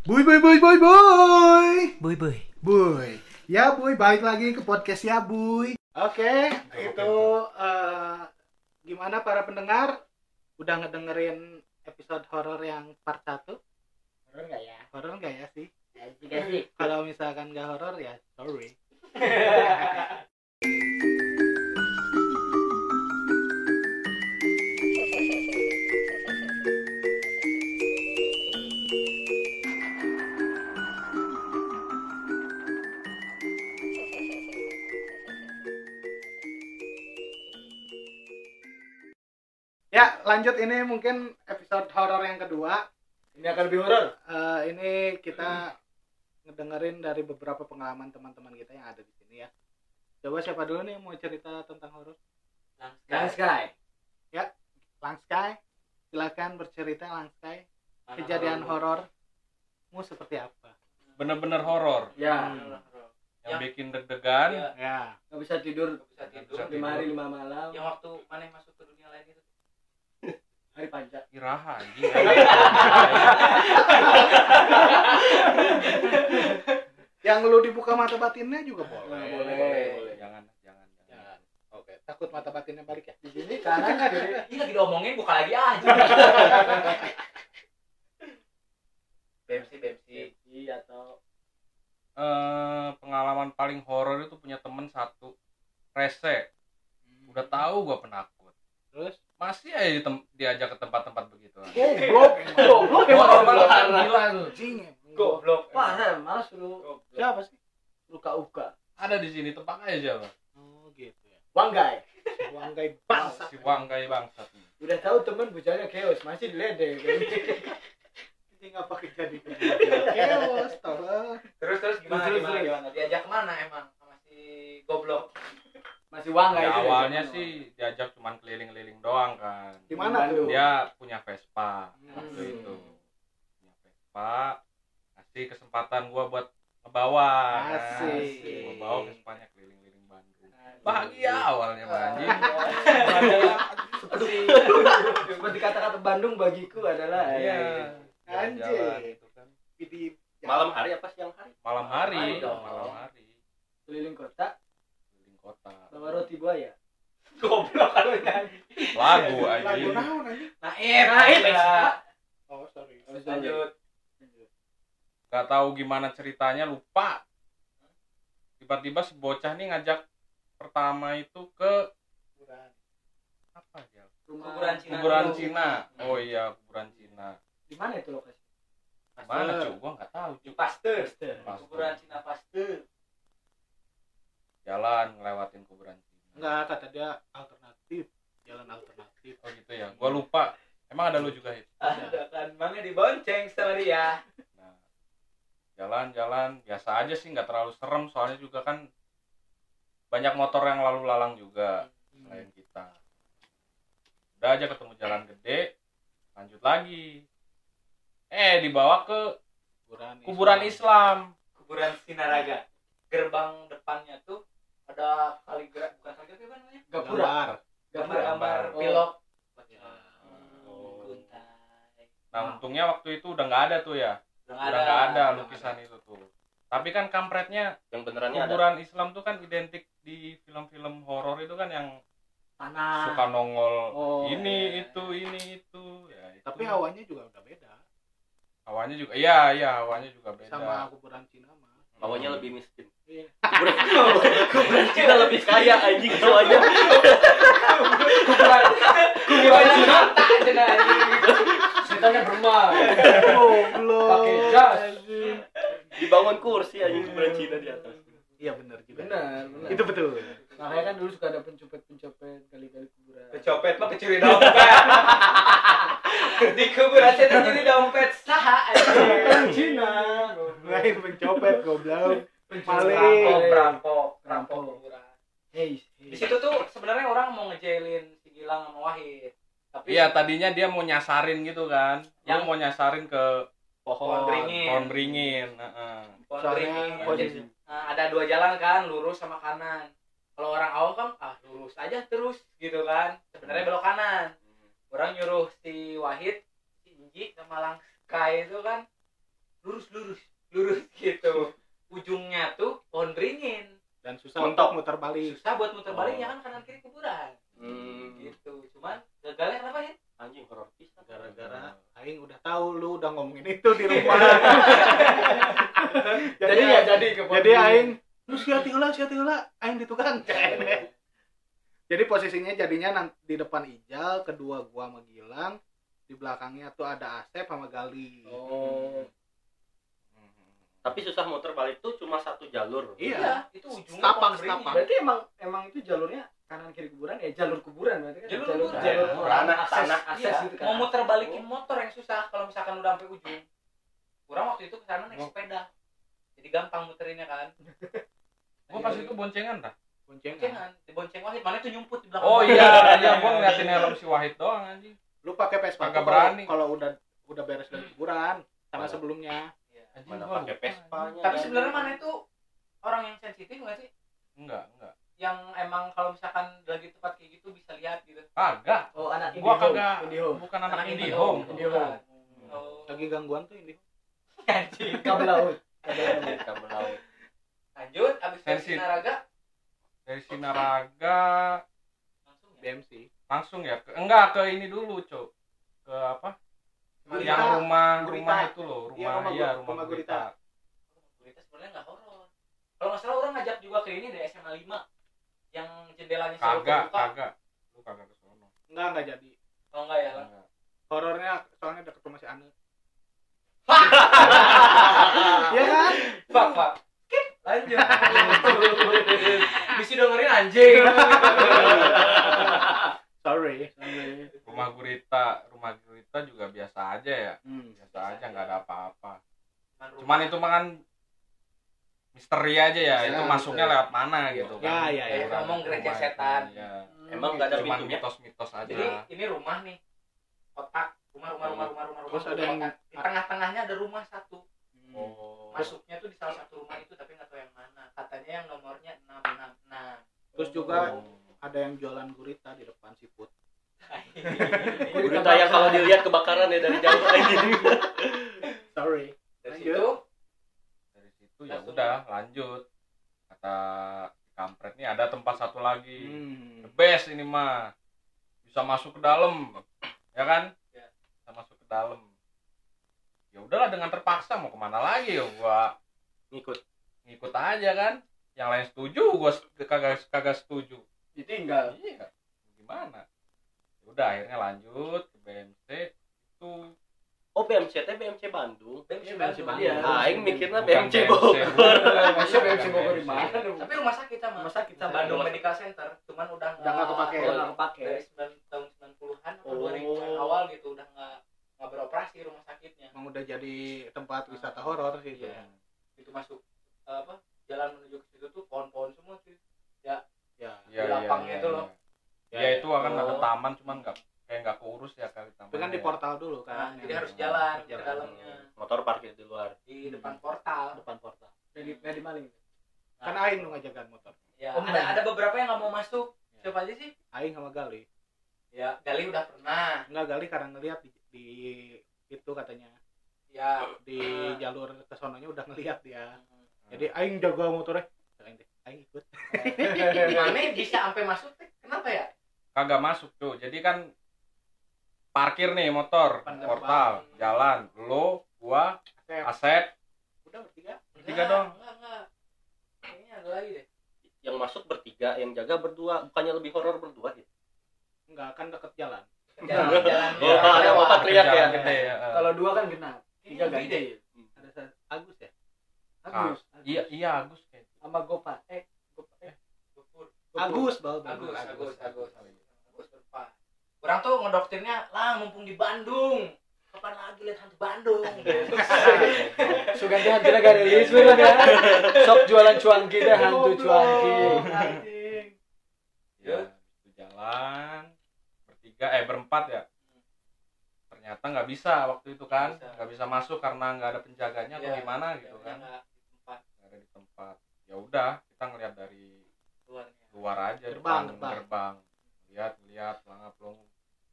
Boy boy boy boy boy. Boy boy. Boy. Ya Boy, balik lagi ke podcast ya Boy. Oke, itu eh, gimana para pendengar? Udah ngedengerin episode horor yang part 1? Horor nggak ya? Horor nggak ya sih? Ya juga sih. Kalau misalkan nggak horor ya sorry. Ya, lanjut ini mungkin episode horor yang kedua. Ini akan lebih horor. Eh, ini kita ngedengerin dari beberapa pengalaman teman-teman kita yang ada di sini ya. Coba siapa dulu nih yang mau cerita tentang horor? Gang Sky. Langskai, silakan bercerita Langskai. Kejadian horormu seperti apa? bener-bener horor Ya. Hmm. yang bikin deg-degan Iya. Ya, Nggak bisa tidur bisa tidur lima hari lima malam. yang waktu mana yang masuk ke dunia lain itu Hari panjang. iraha anjing yang lu dibuka mata batinnya juga boleh. Boleh. boleh. jangan jangan jangan Oke, takut mata batinnya balik ya? Di sini kiri. ini lagi diomongin buka lagi aja BMC BMC Iya atau Eh, pengalaman paling horor itu punya temen satu rese udah tahu gua penakut Terus? masih aja ditem- diajak ke tempat-tempat begitu Goblok. Goblok Gua emang orang gila tuh goblok Parah, malah suruh Siapa sih? luka uka. ada di sini aja siapa Oh, gitu ya. Wanggai. Wanggai bangsa. si Wangkai bangsat Udah tahu temen bujanya chaos, masih diledek. Ini ngapa jadi Chaos, tolong. terus terus gimana Terus, gimana gimana diajak ke mana emang sama si goblok Masih Wanggai ya, itu. awalnya sih diajak cuman keliling-keliling doang kan Di mana? Dia punya Vespa waktu Hmm. itu punya Vespa kasih kesempatan gua buat ngebawa kan. Asik. gua bawa Vespanya keliling-keliling Bandung bahagia awalnya Bang, anjing seperti seperti kata-kata Bandung bagiku adalah iya Anjing. jalan-jalan gitu kan Di Malam hari apa siang hari? malam hari Malam hari dong. malam hari keliling kota keliling kota bawa roti buaya. goblok kan nyanyi lagu lagu naon Naif, naif ya. Oh, sorry. lanjut nggak tahu gimana ceritanya lupa. Tiba-tiba si bocah nih ngajak pertama itu ke apa ya? Kuburan Cina kuburan. Cina. Oh iya kuburan Cina. Di mana itu lokasi? mana cu gua nggak tahu di cu Pasteur. Pasteur. kuburan Cina Pasteur. Jalan ngelewatin kuburan Cina. Enggak, kata dia alternatif. Jalan alternatif. oh gitu ya. Gua lupa. Emang ada lu juga Hit? ada. Kan mana dibonceng sama dia. Nah jalan-jalan biasa aja sih nggak terlalu serem. Soalnya juga kan banyak motor yang lalu lalang juga selain kita. Udah aja ketemu jalan gede. Lanjut lagi. Eh dibawa ke Kuburan, kuburan Islam. Kuburan Sinaraga. Gerbang depannya tuh ada kaligrafi bukan kaligrafi apa namanya? Gapura. Gambar. gambar-gambar Oh. pilok Oh. Kuntai. nah untungnya waktu itu udah nggak ada tuh ya udah udah nggak ada lukisan itu tuh tapi kan kampretnya Yang benerannya ada. kuburan Islam tuh kan identik di film-film horor itu kan yang Tanah. suka nongol Oh, ini iya. itu ini itu ya itu. Tapi hawanya juga udah beda hawanya juga iya iya hawanya juga beda sama kuburan Cina mah. Bawahnya lebih miskin. Iya. Kuburan Cina lebih kaya anjing soalnya. Kuburan kuburan Cina. tak aja anjing. Setannya bermain. Goblok. Pakai jas. Dibangun kursi anjing kuburan Cina di atas. Iya benar juga. Benar, benar. Itu betul. Makanya kan dulu suka ada pencopet-pencopet kali-kali kuburan. Pecopet mah pencuri dompet. Di kuburan saya pencuri dompet sah Kuburan Cina. Lain pencopet goblok. Pencuri Maling. Rampok, dompet. rampok, rampok Rampok. kuburan. Hey, Di situ tuh sebenarnya orang mau ngejailin si Gilang sama Wahid. Tapi iya tadinya dia mau nyasarin gitu kan Yang- mau nyasarin ke pohon beringin. pohon beringin heeh. Pohon Soalnya beringin. Nah, ada dua jalan kan, lurus sama kanan. Kalau orang awam kan, ah lurus aja terus gitu kan. Sebenarnya belok kanan. Orang nyuruh si Wahid, si Inji sama Langska itu kan lurus lurus lurus gitu. Ujungnya tuh pohon beringin. Dan susah Mentok. untuk muter balik. Susah buat muter Oh. baliknya kan kanan kiri kuburan. Hmm. gitu. Cuman gagalnya kenapa ya Anjing horor. Pisan. gara-gara aing udah tahu lu udah ngomongin itu di rumah. Jadi ya jadi ke jadi aing lu sia heula sia heula. Aing di tukang jadi posisinya jadinya nanti di depan Ijal kedua gua sama Gilang di belakangnya tuh ada Asep sama Gali oh Tapi susah muter balik tuh cuma satu jalur. iya itu ujungnya beringin setapak. berarti emang emang itu jalurnya kanan kiri kuburan ya jalur kuburan berarti kan Jalur jalur kuburan. jalur Tanah, akses tanah. akses Iya, gitu kan mau muter balikin motor yang susah kalau misalkan udah sampai ujung. Kurang waktu itu ke sana naik Oh. sepeda. Jadi gampang muterinnya kan. gua pas itu boncengan dah boncengan bonceng Wahid, mana tuh nyumput di belakang. oh iya iya gua ngeliatin helm si Wahid doang anjing lu pakai Vespa Kagak berani. kalau udah udah beres dari kuburan sama Mana? sebelumnya Iya. Mana gua pakai. Vespanya. Tapi kan? sebenarnya mana itu orang yang sensitif nggak sih? enggak enggak Yang emang kalau misalkan lagi tempat kayak gitu bisa lihat gitu. kagak oh anak gua Indihome. kagak bukan anak Anak Indihome Indihome. Indihome. Oh, lagi gangguan tuh ini anjing. kabel laut kabel laut Kabel laut. Lanjut, abis Sensitif. Sinaraga dari Sinaraga langsung ya. BMC langsung ya ke, enggak ke ini dulu cok ke apa Gurita. yang rumah Gurita. rumah itu loh Iya, rumah rumah iya Gu- rumah rumah Gurita Gurita sebenarnya nggak horor. Kalau nggak salah orang ngajak juga ke ini dari SMA 5 yang jendelanya kagak kagak lu kagak ke sono enggak enggak jadi Oh enggak ya? Enggak. horornya soalnya deket rumah si Ane Iya kan Pak, Pak. Skip. Lanjut. Bisa dengerin anjing. sorry rumah Gurita rumah Gurita juga biasa aja ya hmm. biasa aja nggak ada apa-apa Cuman itu mah kan misteri aja ya, Ya, itu masuknya betul. lewat mana gitu Ya, kan ya, ya. Kuburan Ngomong gereja rumah itu, setan. ya. Emang nggak ada cuman pintunya? mitos-mitos aja Jadi ini rumah nih. Kotak. Rumah, rumah, rumah, rumah, rumah, rumah. Terus ada yang- di tengah-tengahnya ada rumah satu. Hmm. Oh. Masuknya tuh di salah satu rumah itu tapi nggak tahu yang mana. Katanya yang nomornya 666. terus juga Oh. ada yang jualan gurita di depan siput Gurita yang kalau dilihat kebakaran ya dari jauh anjing. sorry Dari Lanjut. situ dari situ ya Langsung. udah lanjut kata kampret nih ada tempat satu lagi hmm. the best ini mah bisa masuk ke dalam ya kan Ya. bisa masuk ke dalam ya udahlah dengan terpaksa mau ke mana lagi ya gua Ngikut. ngikut aja kan yang lain setuju gua kagak kagak setuju ditinggal iya gimana Ya udah akhirnya lanjut ke BMC itu Oh BMC teh BMC Bandung. BMC BMC Bandung. Iya. Ah, aing mikirnya BMC Bogor. Masa BMC Bogor di mana? Tapi rumah sakit sama. Rumah sakit sama. Bandung Medical Center, cuman udah Udah tempat wisata horor sih itu Iya. Itu masuk eh, apa? Jalan menuju ke situ tuh pohon-pohon semua sih. ya ya, Di lapangnya itu loh. ya, ya itu akan ada taman cuman nggak kayak nggak keurus ya kali taman tapi kan di portal dulu Nah, kan jadi yang- harus jalan ke jalan. dalamnya Motor parkir di luar. di depan portal. depan portal Nggak di nggak di maling kan aing nu ngajagan motor Ya, Oh, ada ada beberapa yang nggak mau masuk. Ya. Siapa aja sih? aing sama Gali Ya, Gali udah pernah. enggak Gali karena ngelihat di, di itu katanya Ya, di Ah. jalur kesononya udah ngelihat dia jadi aing jaga motornya aing ikut gimana bisa sampai masuk? Teh? Kenapa ya? kagak masuk tuh jadi kan parkir nih motor portal jalan lo gua Asep. Asep udah bertiga Bertiga dong. Enggak, enggak. Kayaknya ada lagi deh. Yang masuk bertiga, yang jaga berdua. Bukannya lebih horor berdua ya? enggak kan deket jalan Jalan, jalan. Oh, teriak ya? jalan gede ya eh. kalau dua kan genap tiga ganjil ada Agus ya Agus. Iya iya Agus kayak sama Gopa. Eh Gopa eh. Gopur. Agus bal Agus, Agus, Agus. Agus berpa. Orang tuh ngedoktrinnya lah mumpung di Bandung. Kapan lagi lihat hantu Bandung? so ganti hantu gak rilis bener ya sok jualan cuanki deh hantu cuanki. ya jalan. Bertiga eh berempat ya. Ternyata nggak bisa waktu itu kan. Nggak bisa. bisa masuk karena nggak ada penjaganya atau Iya, gimana gitu Ya, kan. enggak di tempat nggak ada di tempat ya udah kita ngeliat dari luarnya. luar aja Gerbang, depan gerbang. gerbang lihat lihat pelangap pelongo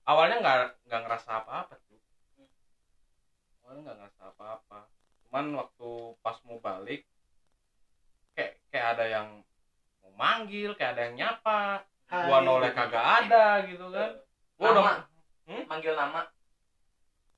awalnya nggak nggak ngerasa apa apa tuh awalnya nggak ngerasa apa apa cuman waktu pas mau balik kayak kayak ada yang mau manggil kayak ada yang nyapa gua Hai. noleh kagak ada gitu kan gua udah Nama. Hmm? manggil nama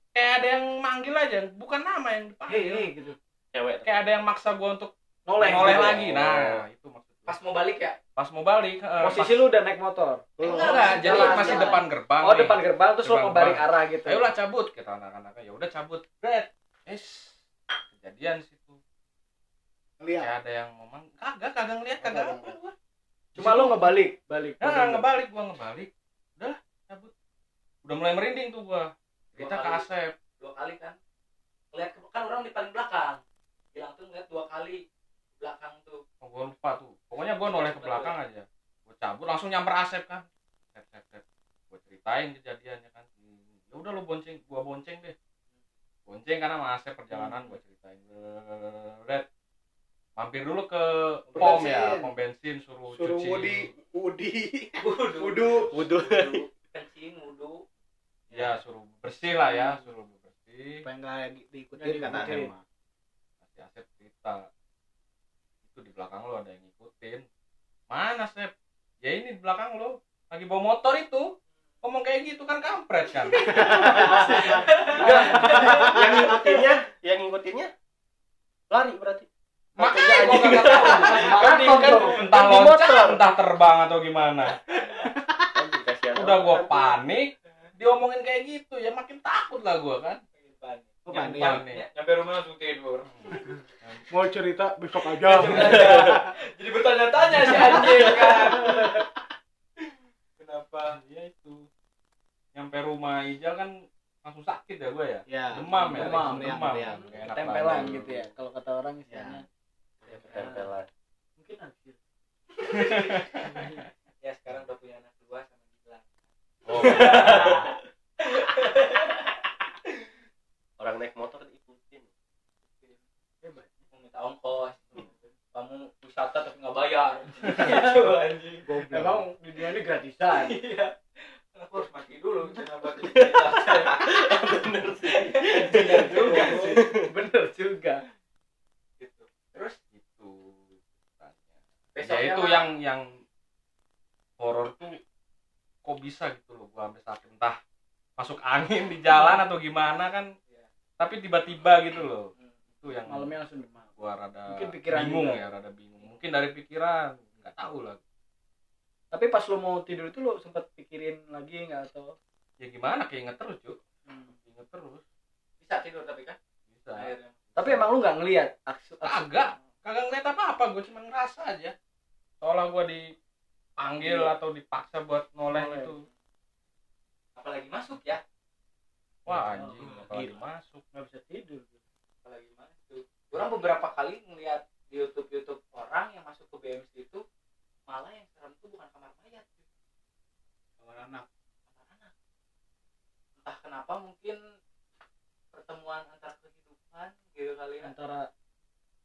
kayak ada yang manggil aja bukan nama yang hei dipanggil hei gitu Cewek. kayak ada yang maksa gua untuk noleh noleh gitu. lagi. Nah itu maksudnya. Pas mau balik ya? Pas mau balik eh, posisi pas- lu udah naik motor? Belum. enggak jadi Jalan, masih jalan. depan gerbang oh nih. depan gerbang terus lu Depan mau balik gerbang. arah gitu. Ayolah cabut kita anak-anaknya. Ya udah cabut. Bret. es kejadian situ. Lihat. kayak ada yang ngomong kagak kagak ngeliat kagak apa gua. Cuma lu ngebalik balik. Nah, ngebalik gua ngebalik. Udah cabut. Udah mulai merinding tuh gua. Kita ke. Asep. Dua kali kan? Lihat ke kan orang di paling belakang bilang tuh ngeliat dua kali belakang tuh oh, gua lupa tuh pokoknya gua noleh ke belakang aja gua cabut langsung nyamper Asep kan. Sep sep sep gua ceritain kejadiannya kan. Ya udah lu bonceng gua bonceng deh. Bonceng karena sama Asep perjalanan gua ceritain. Red mampir dulu ke pom ya Bensin. pom bensin suruh, Suruh cuci. Wudi, Wudi, wudu. Wudu. Wudu. wudu. Ya suruh bersih lah ya suruh bersih. Supaya nggak di- diikutin? Diikutin. Emma. masih Asep cerita. Itu di belakang lo ada yang ngikutin. Mana Sep ya ini di belakang lo lagi bawa motor itu. Ngomong kayak gitu kan kampret kan. Yang ngikutinnya, yang ngikutinnya lari berarti. makanya gua nggak tahu. Kan, kan entah Kan di loncat entah terbang atau gimana. Udah gua panik. Diomongin kayak gitu ya makin takut lah gua kan Panik. Ya, nyampe rumah langsung tidur. Mau cerita besok aja. jadi bertanya-tanya si anjing kan. Kenapa ya itu? Nyampe rumah Ijal kan langsung sakit ya gua ya? Ya. demam ya Demam, demam, meriang, Nggak enak tempelan gitu ya kalau kata orang istilahnya. Ya, ketempelan. mungkin anjir ya sekarang udah punya anak dua sama Gilang oh, Orang naik motor diikutin. mau minta ongkos kamu wisata tapi nggak bayar gitu anjing Goblok. emang di dunia ini gratisan iya aku harus mati dulu kenapa Bener sih. bener juga sih bener juga gitu terus itu ceritanya. ya besoknya itu mah- yang yang horor tuh kok bisa gitu loh gua sampai sakit entah angin di jalan atau gimana kan tapi tiba-tiba gitu loh. Itu yang malamnya langsung demam gua rada Mungkin pikiran bingung juga. ya rada bingung. Mungkin dari pikiran nggak tahu lah. Tapi pas lu mau tidur itu lu sempet pikirin lagi nggak atau? Ya gimana keinget terus cuy Hmm. inget terus. Bisa tidur tapi kan? Bisa. Akhirnya. Tapi emang lu nggak ngelihat aksi Kagak. kagak ngeliat apa apa gue cuma ngerasa aja. Seolah gue dipanggil Iya. atau dipaksa buat noleh Noleh. itu apalagi masuk ya wah anjing Oh, apalagi gila. masuk. Nggak bisa tidur apalagi masuk orang beberapa kali ngeliat di YouTube YouTube orang yang masuk ke BMC itu malah yang serem tuh bukan kamar mayat Kamar anak. kamar anak. Entah kenapa mungkin pertemuan antar kehidupan gitu kali ya. Antara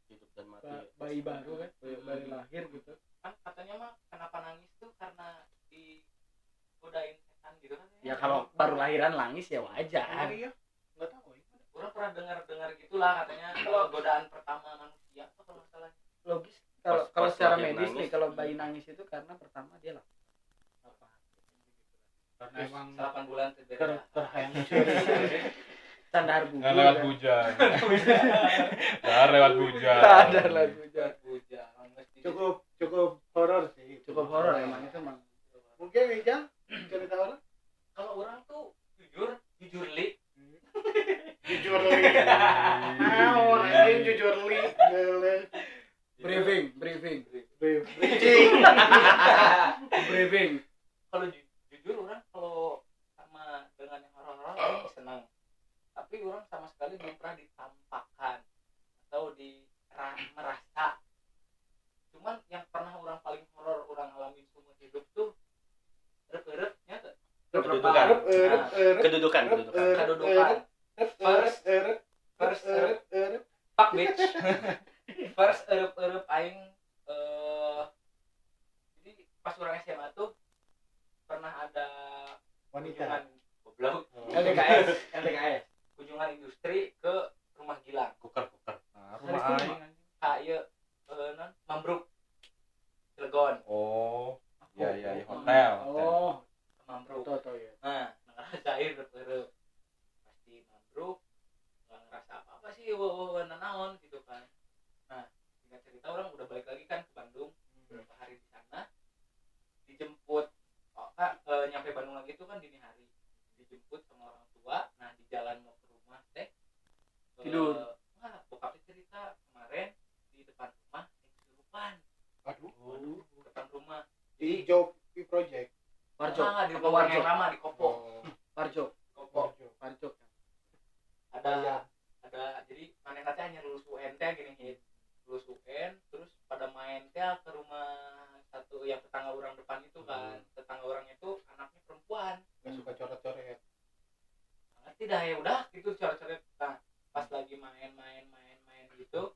Hidup dan mati. ba- bayi baru kan bayi, bayi lahir gitu. Kan katanya mah kenapa nangis tuh karena digodain gitu kan. Ya kalau baru lahiran nangis ya wajar. Iya. Nggak tahu. ya. orang pernah dengar dengar gitulah katanya kalau godaan pertama manusia apa kalau salah? Logis kalau Pas- kalau pas secara medis nangis. nih kalau bayi nangis itu karena pertama dia lapar. Karena Terus emang delapan bulan ter terhancur. standar buku nggak lewat hujan. Nggak lewat hujan. Standar lah hujan. Bujang cukup cukup horor sih. cukup horor emang itu emang. Mungkin Ijal cerita horor? kalau orang tuh jujur jujur li Jujur li. Ah, orang jujur li. Briefing briefing Bridging. briefing kalau ju- jujur orang kalau sama dengan yang horor-horor orang senang tapi orang sama sekali belum pernah ditampakkan atau di ra- merasa cuman yang pernah orang paling horor orang alamin seumur hidup tuh kedudukan. Kedudukan kedudukan. first first erup pak bitch. First eh, erup erup eh, aing eh, jadi pas orang SMA tuh pernah ada wanita. goblok. LDKS LDKS kunjungan industri ke rumah Gilang. Kuker kuker. Rumah aing. Kayak iya, non mambruk Cilegon. Oh. Iya, oh, iya, iya, ya, hotel. Oh, mambruk. tuh ya. Nah, air berkeru. Pasti mangrove nggak ngerasa apa-apa sih, wow nanahon gitu kan. Nah, singkat cerita orang udah balik lagi kan ke Bandung. Hmm. Beberapa hari di sana. Dijemput. Oh, kak, e, nyampe Bandung lagi itu kan dini hari. Dijemput sama orang tua. Nah, di jalan mau ke rumah teh. Tidur. Wah, cerita kemarin di depan rumah kesurupan. Aduh. Aduh. Depan rumah di job di project. Parjo. ah, di Parjo? yang lama di Kopo Parjo. Kopo Parjo. ada ada jadi mana nanti hanya lulus UN teh gini hit lulus UN terus pada main teh ke rumah satu yang tetangga orang depan itu kan tetangga orangnya itu anaknya perempuan Gak suka coret-coret. ngerti dah ya udah gitu coret-coret nah pas lagi main-main main-main gitu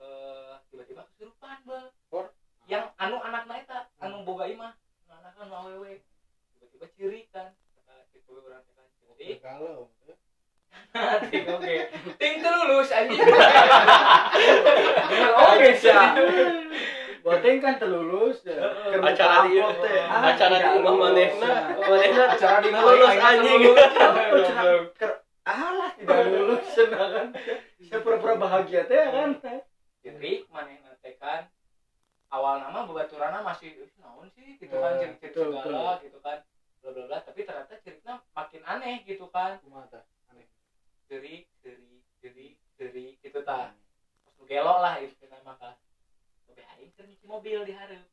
eh tiba-tiba kesurupan bang Or? Yang anu anak naik tak anu boga imah anak anu awewe tiba-tiba ciri kan itu orang teh kan ciri Galau. ting oke ting lulus aja Oke, siap. Boteng kan terlulus. ya. Acara di teh. Acara di rumah lulus. manehna, manehna acara di lulus, anjing. Terus Alah, tidak lulus cenah kan. Saya pura-pura bahagia teh kan. jadi mana nanti kan awal nama bebaturana masih "Ih, naon sih? Gitu kan Eh, ciri-ciri betul, segala gitu kan. Bla bla bla tapi ternyata ceritanya makin aneh gitu kan. Kumaha tah? Aneh. jeri jeri jeri jeri gitu ta. Lu gelo lah itu kan Oke, aing keur nyuci mobil di hareup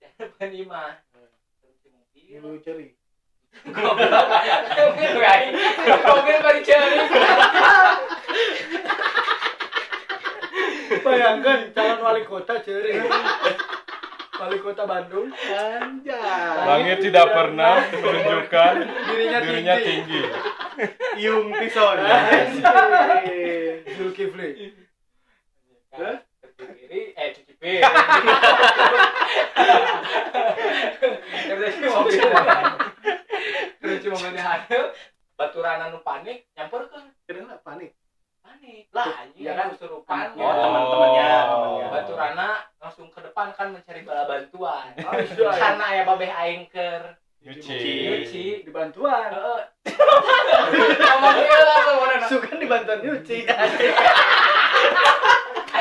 di harapan imah Keur nyuci mobil. Dulu ceri. goblok. Mobil aing. Mobil bari ceri Bayangkan calon wali kota ceri. Wali kota Bandung. Anjay. Langit tidak pernah menunjukkan Dirinya, dirinya tinggi. Tison. Anjing. Zulkifli. Cuci kiri eh cuci piring baturan anu panik nyamperkeun Kenapa panik? panik lah anjing Ya kan kan, kesurupan Oh, teman-temannya, temannya. baturana langsung ke depan kan mencari bala bantuan Aisyah. karena ya babeh aing keur Nyuci. nyuci Di bantuan. heeh ngomong ieu lah ke mana Suka di bantuan nyuci.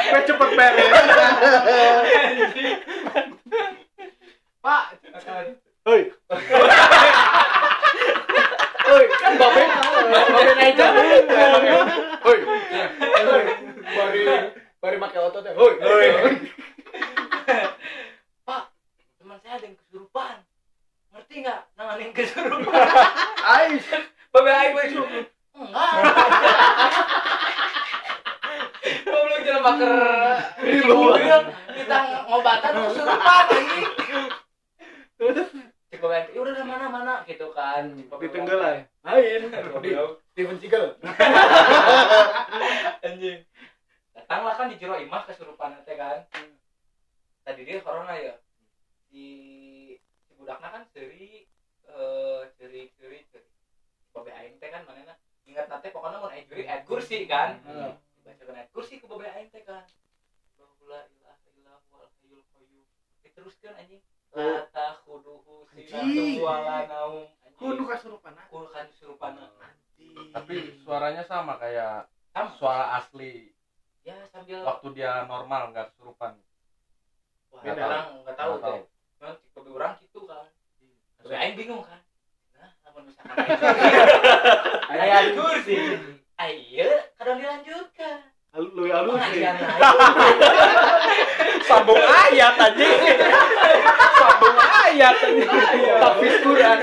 Gue cepet beres. pak Hoi. Hoi, kan babe. Babe naik jalan. Hoi. Hoi. Bari bari make otot teh. Hoi. Hoi. pak teman saya ada yang kesurupan ngerti nggak nanganin kesurupan Ais. babeh aing gue suruh enggak Goblok jalan maker di mobil kita ngobatan kesurupan anjing cek babeh aing, "Ya udah dah, mana mana gitu kan Cek babeh Ditenggelan. Ain. Di Goblok. Steven Seagal. anjing datanglah kan di jero imah kesurupan teh kan tadi dia corona ya di si budakna kan seri eh ceri ceri ceri babe aing teh kan manehna ingat nate pokoknya mau aing ceri ayat kursi kan Hmm. bacakan ayat kursi ku babe aing teh kan la ilaha illallah wal hayyul qayyum diteruskeun anjing la takhuduhu sinatun Anjing. wala naum Kudu anjing kasurupan. kul kan kesurupan Tapi suaranya sama kayak sama suara asli ya sambil waktu dia normal nggak kesurupan. Wah, Nggak orang nggak tahu Nggak tahu. teh. Memang tipe orang gitu kan. Tapi aing bingung kan. Nah, namun misalkan ayat kursi. Ayo, kadang dilanjutkan. Lu halus Nah, sih. iya, Sambung ayat anjing. Sambung ayat anjing. Tafsir Quran.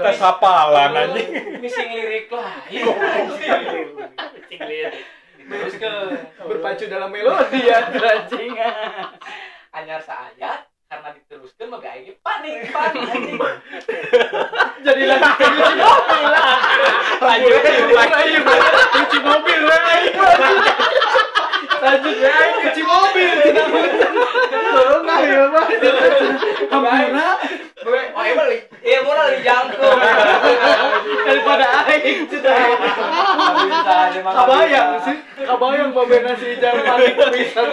Tes hafalan anjing. Missing lirik lah. Iya. Terus ke Berpacu dalam melodi ya anjing. anyar karena diteruskan maka aing panik panik. Jadi lagi cuci mobil lah. Lanjut lagi. Cuci mobil lah. Lanjut ya, cuci mobil. Tolong nggak ya, Pak? Kampuna Oh, emang iya mau lagi jangkung. daripada aing sudah. Kabayang sih, kabayang babena si Ijal panik pisan.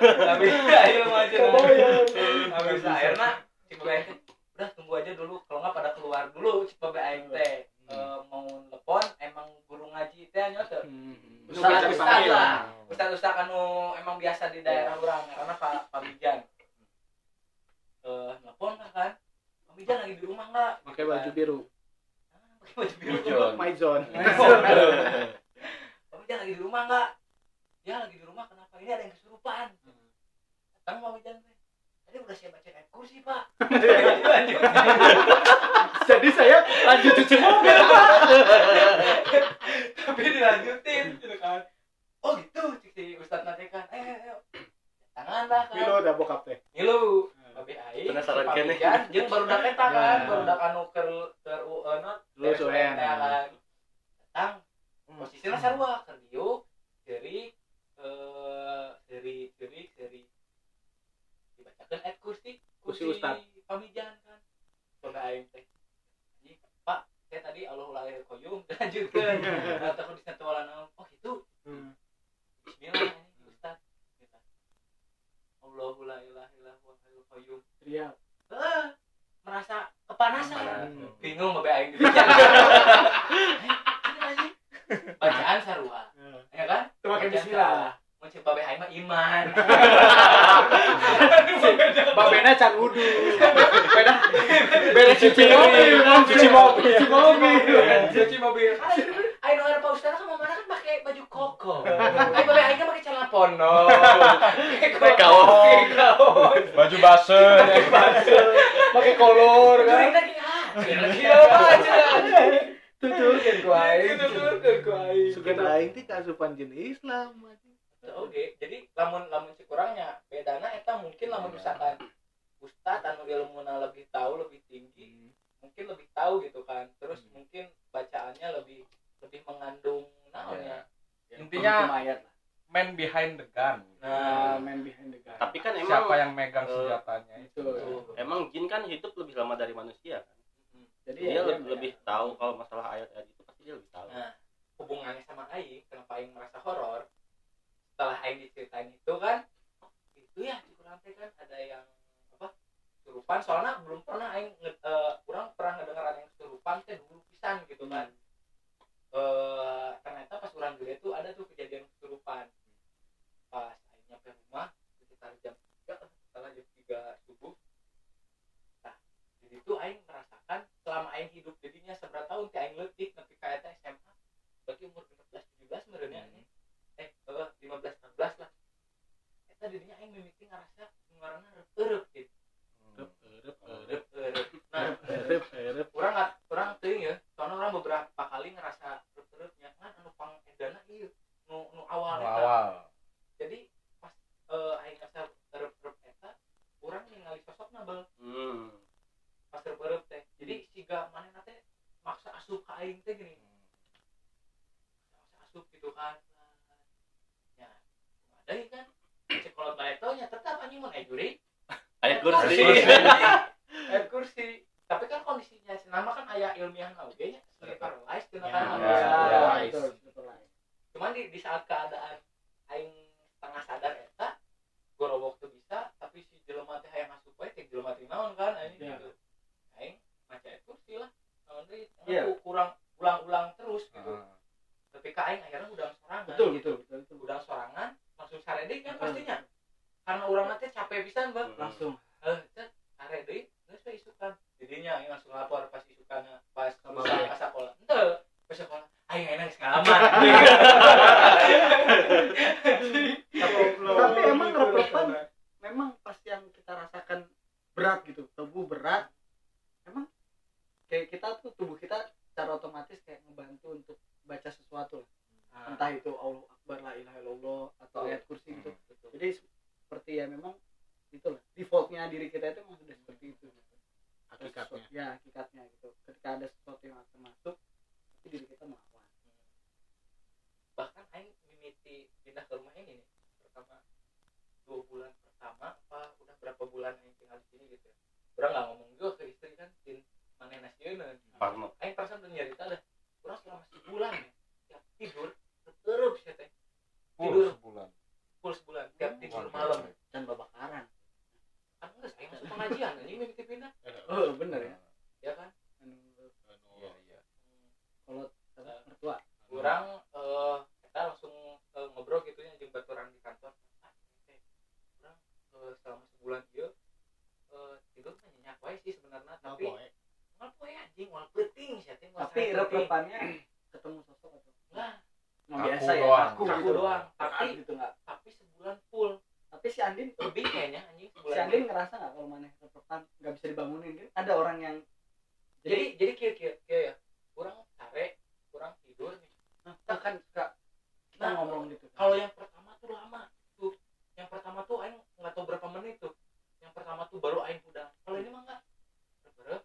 Tapi ayo. Kabayang. Cik babe aing teh, udah tunggu aja dulu. Kalau nggak pada keluar dulu babe aing teh. Eh, mau telepon emang guru ngaji teh nya teh Ustaz ustaz dipanggil. lah. Ustaz ustaz anu emang biasa di daerah orang karena pak pamijan eh telepon kan. Pamijan lagi di rumah nggak? Pakai baju biru. Pakai baju biru John. my zone Pamijan lagi di rumah nggak? Ya lagi di rumah kenapa? Ini ada yang kesurupan. Datang Pamijan udah saya baca ayat kursi pak. Jadi saya lanjut cuci mobil tapi dilanjutin gitu kan. Oh gitu si Ustadz nanti kan. Eh ayo tangan lah kan. Milo udah bokap teh. Ngilu Babi aing. Penasaran kene. Jeung baru dak eta kan. Ya. baru dak anu keur keur UN Lulus UN. kan. Datang. Posisinya sarua keur diuk eh cerik cerik dibacakeun ayat kursi Kursi Ustad. Pamijan kan. Coba aing teh. Pak saya tadi Allah lahir koyum lanjutkeun nah takut disentuh wala naon oh gitu. Bismillah ini Ustad. Gitu. Allahu la ilaha illa huwa hayyul qayyum. Teriak. Eh, merasa kepanasan. Hmm. bingung babe aing bacaan sarua. Ya kan? Itu pakai bismillah. Cek babe aing mah iman Babena can wudu. Beda beda cuci mobil kan cuci mobil. Cuci mobil. cuci mobil aing nu Pak Ustaz kan mana kan pakai baju koko aing babe aing kan pakai celana pondok pakai kaos. pakai kaos baju basah Pakai kolor kan. ah gila banget Tuturkeun ku aing. ke ku aing Sugan aing teh kasupan jeun Islam. Oke, jadi lamun lamun kurangnya bedana eta mungkin lamun misalkan ustad anu ilmuna lebih tahu lebih tinggi mungkin lebih tahu gitu kan. Terus mungkin bacaannya lebih lebih mengandung naonnya intinya Lumayan lah. man behind the gun. Nah man behind the gun. Tapi kan emang siapa yang megang eh, senjatanya itu? Betul. emang jin kan hidup lebih lama dari manusia kan. Jadi Dia ya, lebih, lebih tahu kalau masalah ayat-ayat itu pasti dia lebih tahu. nah hubungannya sama aing kenapa aing merasa horor setelah aing diceritain itu kan itu ya di kurang kan ada yang apa kesurupan soalnya belum pernah aing nge- eh, kurang pernah ngedengar ada yang kesurupan teh dulu pisan gitu kan. Eh ternyata pas orang gede tuh ada tuh kejadian kesurupan pas Jumat. Sebulan full tapi si Andin lebih kayaknya anjing si Andin ngerasa nggak kalau mana repetan nggak bisa dibangunin kan? Ada orang yang jadi jadi kira kira kira ya kurang care kurang tidur nih. Nah, kita kan suka kita Nah, ngomong gitu. kalau yang pertama tuh lama tuh. Yang pertama tuh aing nggak tahu berapa menit tuh. Yang pertama tuh baru aing udah. Kalau ini mah enggak berberep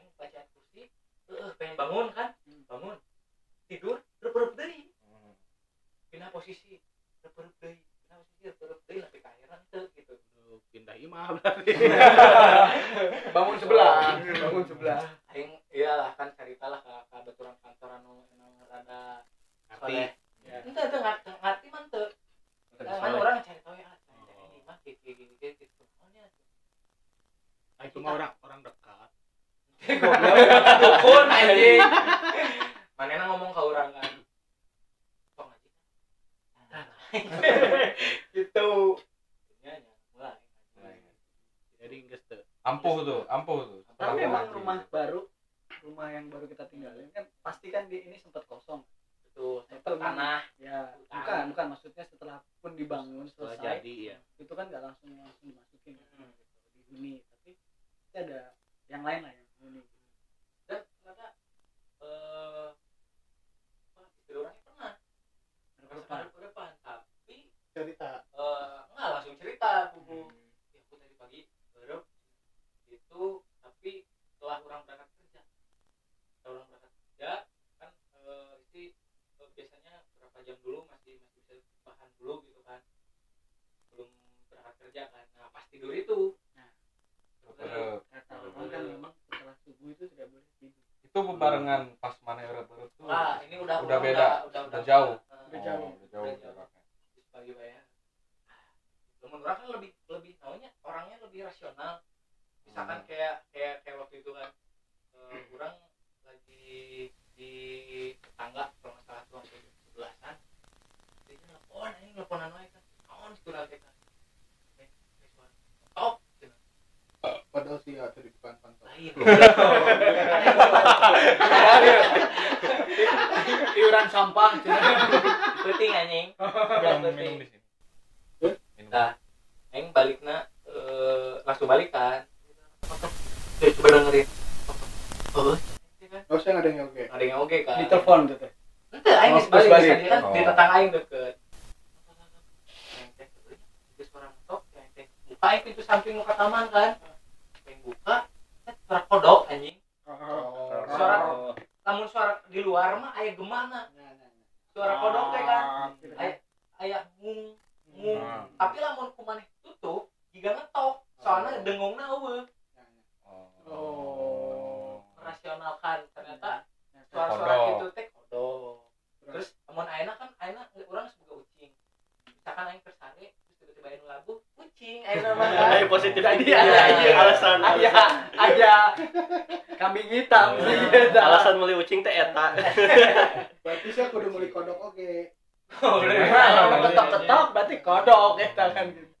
aing baca kursi eh pengen bangun kan? Hmm. bangun tidur berberep deui. Hmm. pindah posisi berberep deui pindah akhiran gitu berarti bangun sebelah bangun sebelah aing iyalah kan ceritalah ke ke baturan kantoran nu rada Ya. ente teu ngerti ngerti mah teu kan orang cari tahu ya ini mah gitu tuh. Nah, itu mah orang orang dekat dukun anjing manena ngomong ke orang kan itu. Ya ya mulai jadi geus teu ampuh tuh ampuh tuh. Tapi emang rumah baru rumah yang baru kita tinggalin kan pasti kan di ini sempat kosong. Betul Itu itu tanah. ya Hutan. bukan bukan maksudnya setelah pun dibangun setelah selesai jadi ya itu kan nggak langsung langsung dimasukin Hmm. gitu, dihuni tapi pasti ada yang lain lah yang huni dan ternyata eh apa, istri orangnya pernah Depan. ke depan tapi cerita eh nggak langsung cerita buku ya aku tadi pagi baru itu tapi setelah orang berangkat kerja setelah orang berangkat kerja kan eh, istri eh, biasanya berapa jam dulu masih masih bisa bahan dulu gitu kan belum berangkat kerja kan nah pas tidur itu Nah. Kata orang kan memang setelah subuh itu tidak boleh tidur itu bebarengan pas mana berberep tuh ah ini udah Udah orang beda, udah, udah jauh. Udah jauh. Oh, udah jauh Udah jauh. jaraknya. pagi bayar temen orang kan lebih lebih taunya orangnya lebih rasional misalkan Hmm. kayak kayak kayak waktu itu kan eh, orang lagi di tetangga kalau nggak salah tuh sebelasan. Dia nelfon ini nelfonan wae kan naon itu lagi kan Eh, eh, suara. oh cenah. padahal sih ada di depan kantor. Lain iuran sampah penting anjing udah Minum- penting Nah. Aing balikna eh, langsung balik kan. Coba coba dengerin. Oh, oh saya nggak ada yang oke Ada yang oke kan? di telepon gitu teh Ente aing Oh, geus balik, geus balik. tadi kan di Oh. tetangga aing deket. Aing teh buka aing pintu samping muka taman kan. Aing buka, suara kodok anjing. Suara namun suara di luar mah aya gemana. Suara kodok teh kan. Aya aya mung mung. Hmm. Tapi lamun kumaneh tutup, jika ngetok, soalnya dengungna eueuh. Oh. Merasionalkan ternyata suara-suara Kodok. gitu teh kodok terus amun ayeuna kan ayeuna urang sebagai ucing. Misalkan aing kersare terus tiba-tiba ayeuna lagu kucing ayeuna mah Ayo positif. Jadi Iya, ada iya, alasan. Ada alasan ada kambing hitam. Gitu. alasan meuli ucing teh eta. Berarti saya kudu beli kodok oke. Kalau ketok-ketok berarti kodok ya kan. gitu.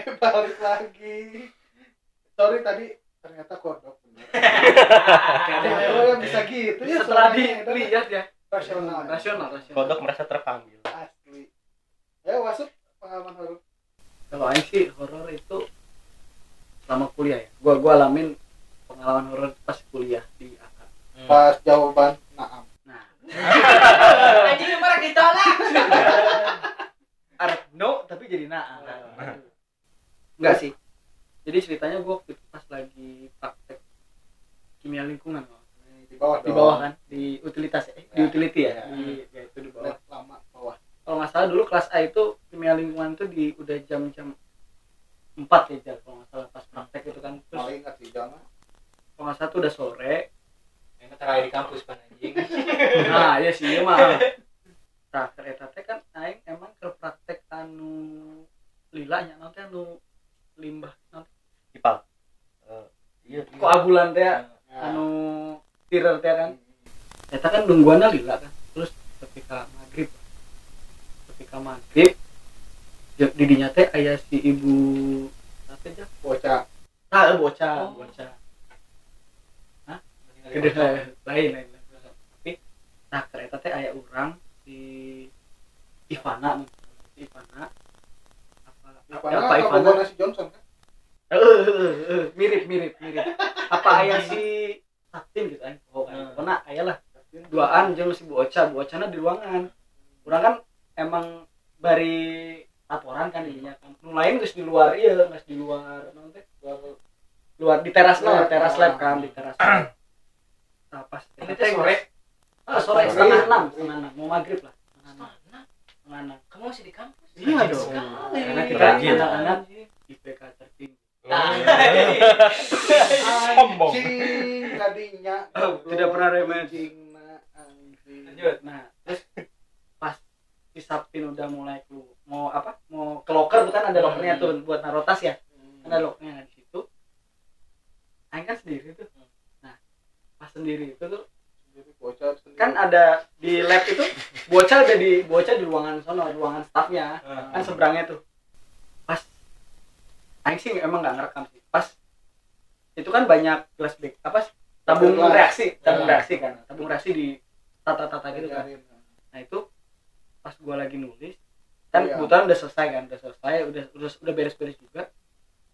Eh balik lagi. Sorry tadi ternyata kodok bener. Oh ya bisa gitu ya Setelah dilihat ya. Rasional. Rasional rasional. kodok merasa terpanggil. Asli. Ya masuk pengalaman horor Kalau aing sih horor itu selama kuliah ya. Gua gua alamin pengalaman horor pas kuliah di AK. pas jawaban naam. Nah, anjing marah ditolak. Arep no tapi jadi nah. Enggak sih. Jadi ceritanya gua waktu itu pas lagi praktek kimia lingkungan nggak salah. di bawah di bawah kan? Di utilitas eh, di Ya. utility ya, Ya. di ya itu di bawah. Lama bawah. Kalau nggak salah dulu kelas A itu kimia lingkungan itu di udah jam-jam 4 ya Jal, kalau nggak salah pas praktek itu kan. Terus malah ingat sih jangan kalau nggak salah tuh udah sore. Aing terakhir di kampus pan anjing. Nah iya sih iya mah nah kereta teh kan aing emang ke praktek anu lilanya nanti anu limbah. Nanti ipal. Eh, iya iya. koagulan teh ya. anu tirer teh kan? Eta kan nungguannya lila kan? Terus ketika maghrib ketika maghrib je- di dinya teh aya si ibu apa aja bocah. Ah bocah. Oh. bocah. Gede lain lain lain. tapi nah kereta teh aya urang si Ivana si Ivana apa apa apa apa Ivana Ivana si Johnson kan? Mirip mirip mirip. Apa aya si Saktin gitu kan? Oh kan pokoknya aya lah. Duaan jeung si Bu Ocha. Bu Ochana di ruangan. Urang kan emang bari laporan kan dinya kan. Nu lain geus di luar iya geus di luar naon teh luar luar di teras lah teras lab kan di teras nah pas Ini teh sore. ah, sore setengah enam setengah enam. Mau maghrib lah setengah enam. Setengah enam. Kamu masih di kampus iya dong. karena kita Rajin. anak-anak IPK tertinggi. Nah. Sombong. tadinya Oh, tidak pernah remeh. nah, Lanjut. nah terus pas si Sabtin udah mulai ke mau apa? Mau ke locker bukan ada lockernya tuh buat naruh tas ya? Ada locknya di situ. Aing kan sendiri tuh. Nah pas sendiri itu tuh bocah sendiri. kan ada di lab itu bocah ada di bocah di ruangan sono ruangan staffnya kan seberangnya tuh pas Aing sih emang nggak ngerekam sih pas itu kan banyak flashback apa sih? tabung Tabung reaksi tabung Ya. reaksi kan tabung reaksi di tata-tata gitu kan Ngajarin. nah itu pas gua lagi nulis kan Iya. kebetulan udah selesai kan udah selesai udah udah udah beres-beres juga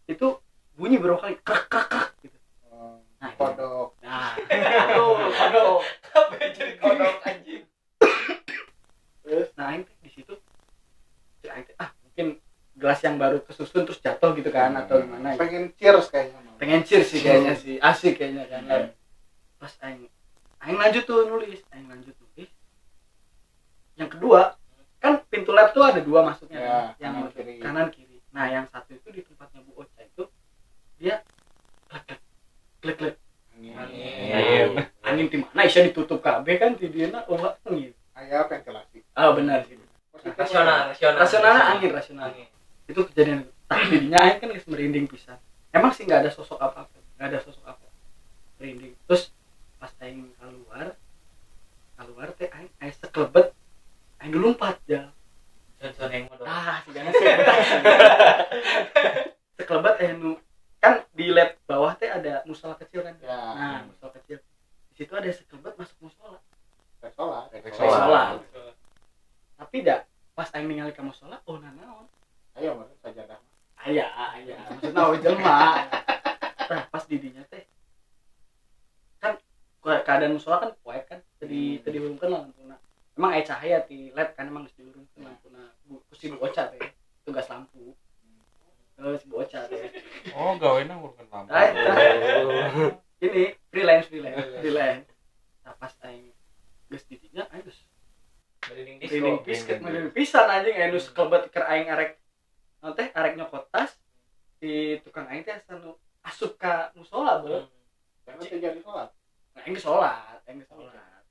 itu bunyi beberapa kali krak krak krak gitu Oh, nah itu. kodok. Nah. Aduh aduh Apa jadi kodok anjing? terus? Nah Aing teh di situ si Aing teh, ah mungkin gelas yang baru kesusun terus jatuh gitu kan atau gimana gitu. pengen cheers kayaknya pengen cheers sih kayaknya sih asik kayaknya kan. Pas Aing Aing lanjut tuh nulis Aing lanjut nulis. Yang kedua kan pintu lab tuh ada dua masuknya Ya, kan? yang kanan kiri. kanan kiri. Nah yang satu itu di tempatnya Bu Ocha itu dia klek klek. Angin. angin di mana isya ditutup KB kan di dia oh angin ayah ventilasi ah benar sih Rasional, rasional. rasionalnya angin rasional. Angin. itu kejadian tapi dinya aing kan merinding pisan emang sih nggak ada sosok apa apa nggak ada sosok apa merinding. Terus pas aing keluar keluar teh aing aing sekelebet aing dulu lompat ya. Johnson yang modal. ah sih sekelebet aing nu kan di lab bawah teh ada musola kecil kan? Ya. Nah musola kecil. Di situ ada sekelebet masuk musola. Sholat. sholat. tapi dah pas aing ningali ka musola oh nah naon ayo maksud sajadah. Aya aya maksudna we jelema nah pas didinya teh. Kan ke- keadaan musola kan poek kan tadi tadi urungkeun lah lampuna. Emang aya cahaya di lab kan emang geus diurungkeun lampuna. Bu ku si bocah teh tugas lampu Oh, si bocah Oh, gawena ngurusin lampu. Nah, eta. ini freelance freelance freelance nah pas aing geus didinya aing geus disco. pisan, merinding pisan anjing anu kelebet keur aing arek teh arek nyokot tas di tukang aing teh asa nu asup ka musola beuh. karena terjadi sholat Nah, aing geus salat, aing geus salat.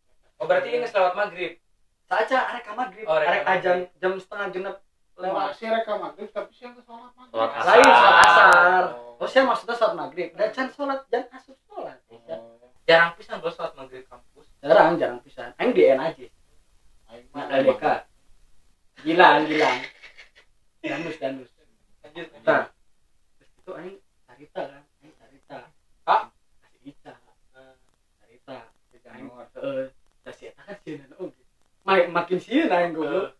Oh berarti ini selawat maghrib. Saja arek ka maghrib, Oh, arek ajan jam setengah genep lewat. masih reka maghrib tapi siang ke sholat maghrib Sholat asar. Lain salat asar. Oh. Oh, saya maksudnya salat maghrib. Dan can salat jan asup salat. Oh. Jarang pisan bos selawat maghrib kampus. Jarang, jarang pisan. Aing di N aja. Aing mah LDK. Gilang, gilang. Danus, danus. Lanjut. Nah, terus itu aing carita kan, aing carita. Ah, kasih Ica. Carita. Aing heeh, da si eta kan sieun oge. Makin makin sieun aing goblok.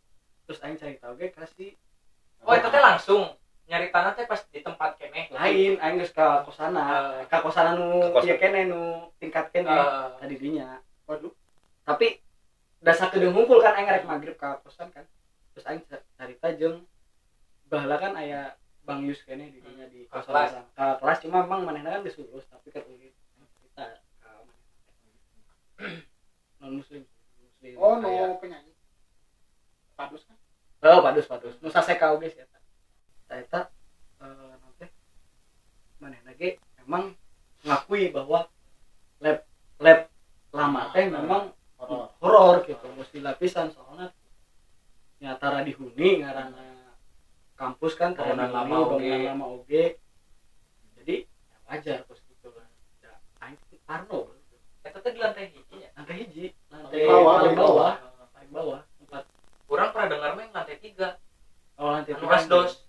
Terus aing carita oge kasih Oh itu teh langsung nyari tanah teh pas di tempat kene. lain aing geus ka kosana. Ka kosana kos- ieu kene nu tingkat kene Eh, tadi dinya. waduh Tapi dasar kedeng ngumpul kan aing rek magrib ka kosan kan. Terus aing car- carita jeung baheula kan aya Bang Yus kene di dinya di kosan kelas. Ka kelas cuma emang manehna kan geus lulus tapi kan. Cerita ka non muslim muslim oh no penyanyi padus kan Oh, padus padus. Nusa seka oge sih eta. Eta eta eh naon teh manehna ge memang ngakui bahwa lab lab lama teh memang horor horor gitu. Mesti lapisan soalnya nyatara dihuni ngaranna kampus kan dihuni, lama oge. bangunan lama oge. Jadi ya wajar terus gitu lah. Ya parno. Eta teh di lantai hiji ya. lantai hiji lantai Bawah, paling bawah. paling bawah orang pernah dengar yang lantai tiga. Oh nanti anu asdos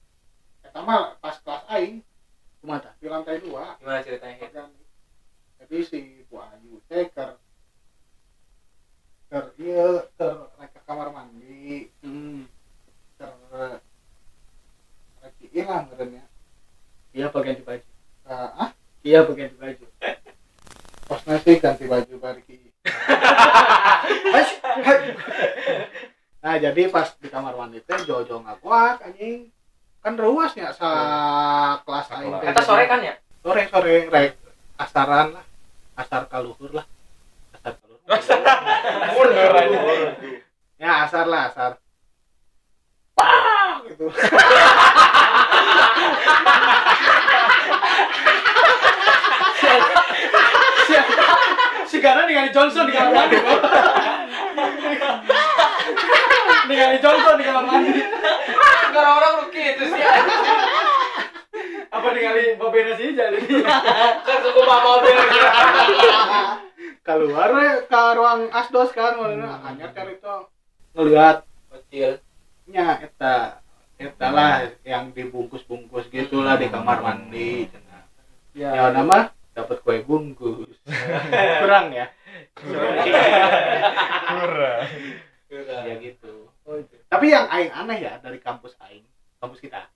Eta mah pas kelas aing. Kumata di lantai dua. gimana ceritanya? Kan. Jadi si Bu Ayu teh ieu keur rek ke kamar mandi, hmm. keur rek ilang meureunnya. iya bagian di baju Nah, ah, iya bagian di baju posna sih ganti baju bari ki. nah, jadi pas di kamar mandi teh jojo ngakuak anjing. Kan ruasnya sa kelas aing teh. Eta sore kan ya Sore sore rek asaran lah. Asar kaluhur lah. Asar kaluhur. Mundur aja. ya asar lah asar Pah! gitu si Gana ningali Johnson di kamar mandi bro. ningali Johnson di kamar mandi orang-orang rugi itu sih apa ningali Bobena sih jadi kan suku mobil keluar we ke ruang asdos kan hanya itu ngeliat. kecil nya eta eta lah yang dibungkus-bungkus gitulah di kamar mandi cenah. ya. Nama dapat kue bungkus. Kurang ya? Kurang. Ya gitu. Tapi yang aing aneh ya dari kampus aing kampus kita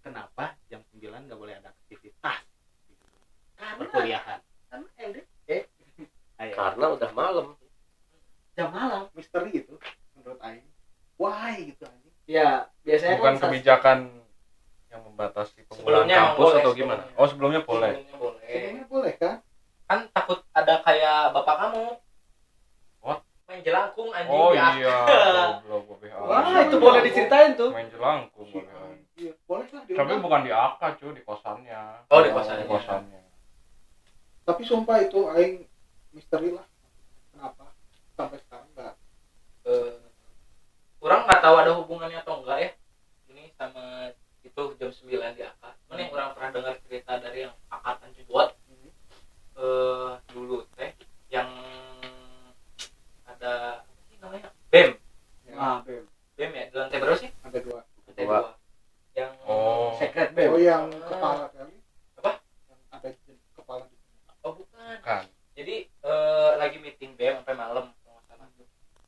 kenapa jam 9 nggak boleh ada aktivitas? Perkuliahan. Ayo. Karena udah malam. Jam malam. Misteri itu menurut aing. Why gitu anjing? Ya biasanya bukan kan kebijakan yang membatasi penggunaan Sebelumnya kampus boleh, atau gimana? sebelumnya. oh sebelumnya boleh. Sebelumnya boleh. Sebenarnya boleh kan? Kan takut ada kayak bapak kamu. What? main jelangkung anjing oh ya. iya wah itu boleh diceritain tuh. Main jelangkung boleh Iya, boleh lah tapi bukan di AK cuy di kosannya. Oh, di kosannya. di kosannya. Tapi sumpah itu aing misteri lah. Kenapa? Sampai orang nggak tahu ada hubungannya atau enggak ya. Ini sama itu jam 9 di akad. Mana yang orang pernah dengar cerita dari yang angkatan Jebot eh dulu teh yang ada apa sih namanya? BEM. Ah bem. BEM ya di lantai berapa sih? Ada dua. Lantai Dua. dua. Yang oh. Secret bem. Oh yang kepala kali. Apa? yang ada di kepala. Di oh bukan. Kan jadi eh, lagi meeting BEM sampai malam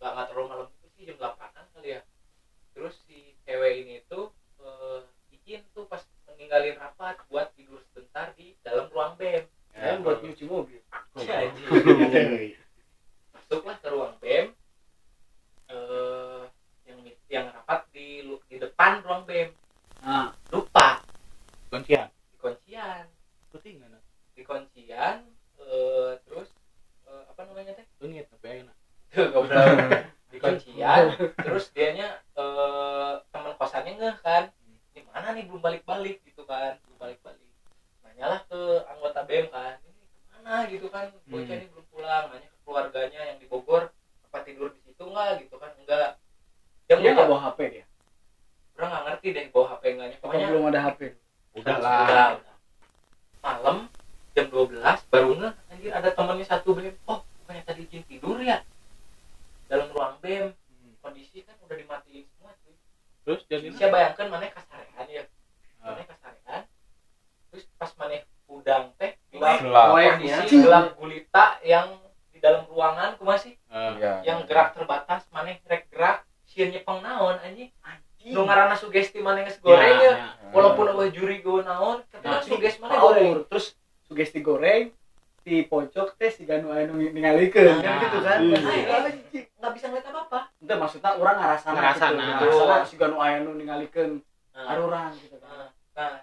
nggak nggak terlalu malam itu sih jam 8an kali ya. Terus si cewek ini tuh eh, izin tuh pas meninggalin rapat buat tidur sebentar di dalam ruang BEM. Saya buat nyuci mobil. Ya, masuklah ke ruang BEM eh yang yang rapat di di depan ruang BEM. Nah lupa. Kuncian di kuncian ketinggalan di kuncian eh, terus eh, apa namanya teh? Leungit tapi ayeuna Tuh, kuncian terus dianya eh, teman kosannya ngeh kan? Di mana nih belum balik balik gitu kan? Belum balik balik nanyalah ke anggota BEM kan? Ini ke mana gitu kan? Bocah ini belum pulang. Nanya ke keluarganya yang di Bogor apa tidur di situ nggak? Gitu kan? Enggak dia nggak nggak bawa HP dia? Orang nggak ngerti deh bawa HP enggaknya apa pokoknya belum ada HP udah lah. Udah. malam jam 12 baru ngeh anjir ada temennya satu BEM oh bukannya tadi izin tidur ya dalam ruang BEM. Kondisi kan udah dimatiin semua cuy. Terus jadi saya bayangkan mana kasarean ya. Ah. mana kasarean. Terus pas mana udang teh gelap kondisi gelap gulita yang di dalam ruangan kumaha sih Iya, yang iya. gerak terbatas mana rek gerak sieun nyepeng naon anjing. Nu ngaranna sugesti mana geus goreng ya. Walaupun eueuh juri gue naon tapi Nah, kan sugesti mana goreng. Terus sugesti goreng di pojok teh si ganu anu ningalikeun kan Nah, gitu kan. Iya. Nah, anjing, nggak bisa ngeliat apa apa itu maksudnya orang ngarasana Ngarasana. gitu. ngarasana si ganu aya nu ningalikeun nah, aruran gitu kan. Nah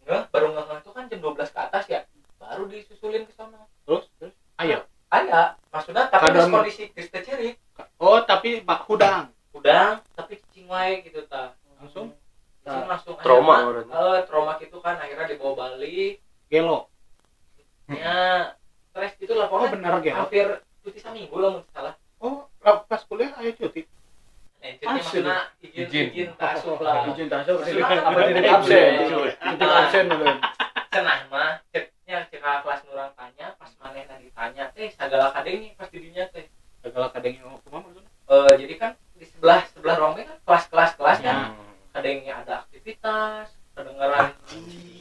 nggak baru nggak itu kan jam 12 ke atas ya. Baru disusulin ke sana. Terus? Terus? Ayo ada maksudnya tapi Kadang- kondisi geus teu cerit oh tapi bak hudang udang tapi cicing wae gitu ta. Langsung? Langsung Trauma akhirnya, orang. eh, trauma gitu kan akhirnya dibawa balik. Gelo ya stres gitu lah oh bener gelo hampir cuti seminggu lah mungkin salah oh pas kuliah ayo cuti? Eh izin Izin. izin tasuk lah. Izin tasuk. Apa jadi absen. Absen. Dulu cenah mah ceknya cek kelas nurang tanya pas manehna ditanya eh sagala kadeng nih pas didinya teh segala kadang yang mau ke mana maksudnya Eh, jadi kan di sebelah sebelah ruang B kan kelas-kelas kelas kan Ya. ada yang ada aktivitas kedengaran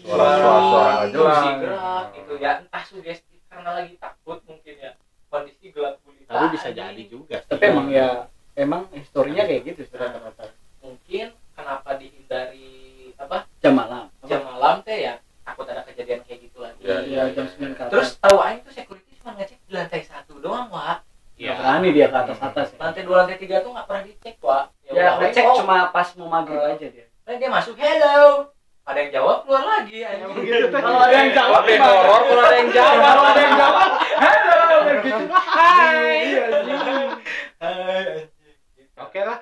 Suara-suara nggak jelas. musik gerak gitu ya entah sugesti karena lagi takut mungkin ya kondisi gelap gulita tapi bisa anjing. jadi juga sih. tapi emang ya emang historinya kayak gitu sih rata-rata mungkin kenapa dihindari apa jam malam jam malam teh ya takut ada kejadian kayak gitu lagi Ya, ya jam sembilan ke atas terus tahu aing tuh security cuma ngecek di lantai satu doang wa Nggak berani dia ke atas atas ya, lantai dua lantai tiga tuh nggak pernah dicek wa ya udah, ngecek oh, cuma pas mau maghrib aja dia. Eh, dia masuk hello. Ada yang jawab keluar lagi anjing. Gitu kalau ada yang jawab Lebih horor kalau ada yang jawab. kalau ada yang jawab halo gitu. Hai. oke lah.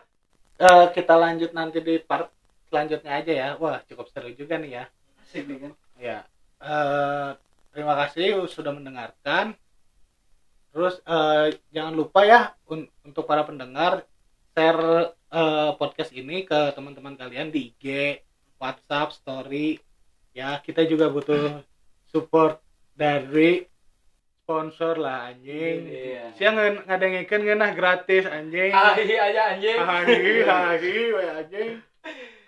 Eh, kita lanjut nanti di part selanjutnya aja ya. Wah cukup seru juga nih ya. Asik nih kan? Ya eh, terima kasih sudah mendengarkan. Terus eh, jangan lupa ya un- untuk para pendengar share eh, podcast ini ke teman-teman kalian di IG WhatsApp story. Ya kita juga butuh support dari sponsor lah anjing. Iya. siang ngadengikeun ngeunah gratis anjing. Ahi aja anjing. Hahi hahi we anjing.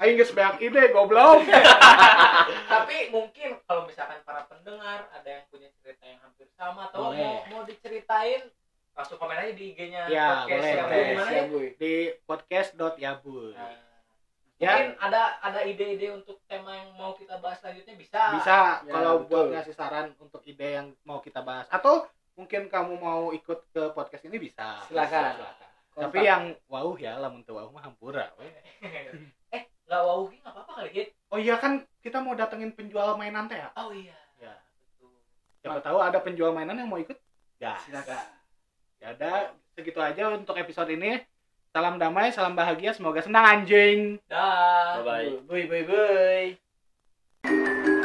Aing geus beak ide goblok. Tapi mungkin kalau misalkan para pendengar ada yang punya cerita yang hampir sama atau Boleh. mau mau diceritain langsung komen aja di IG-nya Ya, podcast boleh, ya, boleh. gimana ya? di podcast.yabuy Nah, Ya. mungkin ada ada ide-ide untuk tema yang mau kita bahas selanjutnya? Bisa. Bisa. Ya, kalau buat betul. ngasih saran untuk ide yang mau kita bahas. Atau mungkin kamu mau ikut ke podcast ini bisa. Silakan. Silakan. tapi yang wow ya lamun teu wow mah hampura we. eh nggak wow nggak apa-apa kali hit oh iya kan kita mau datengin penjual mainan teh ya? Oh iya. Ya. Betul. Siapa tahu ada penjual mainan yang mau ikut? Ya. Silakan ya ada segitu aja untuk episode ini. Salam damai salam bahagia semoga senang anjing. Dah. Bye bye bye bye, bye.